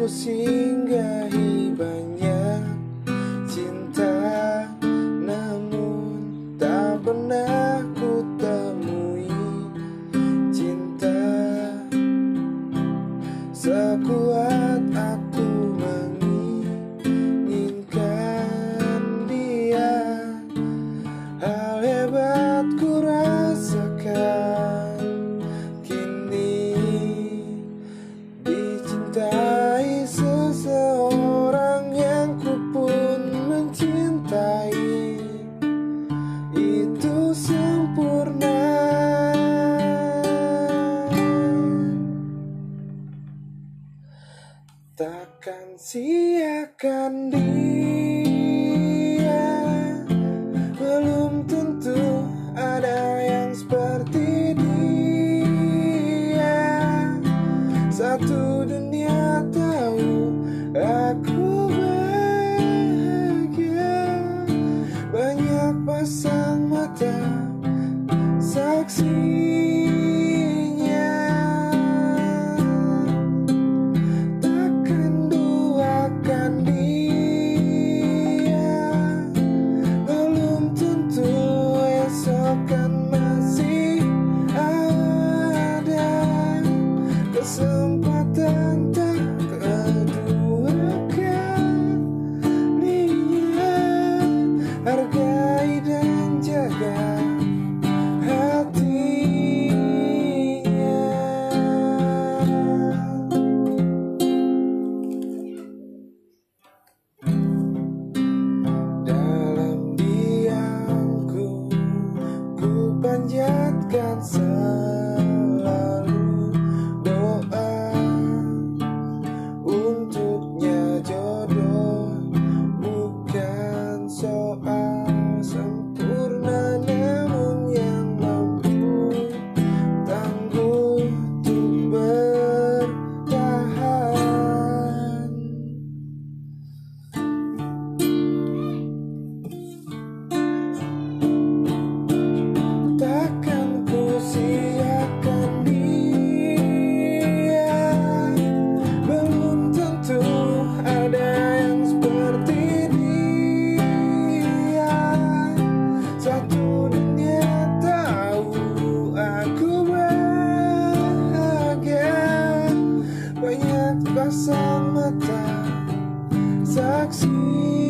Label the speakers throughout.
Speaker 1: Aku singgahi banyak panjatkan
Speaker 2: taxi.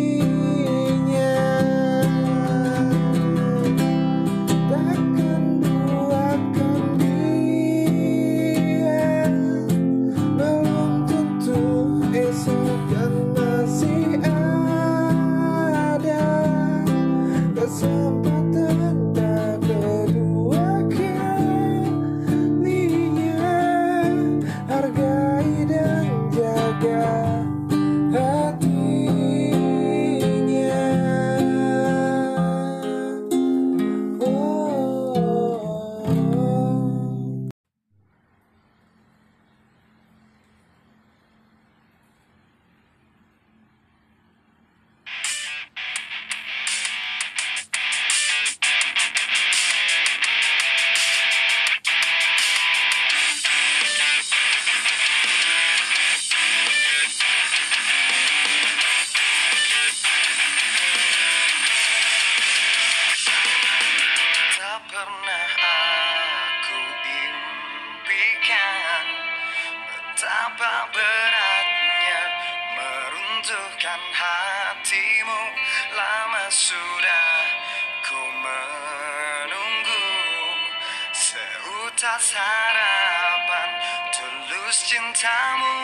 Speaker 2: pernah aku impikan Betapa beratnya meruntuhkan hatimu. Lama sudah ku menunggu Seutas harapan tulus cintamu.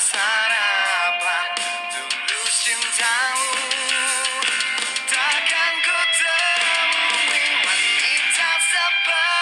Speaker 2: sarapan dulu cintamu takkan ku temui. Wanita seperti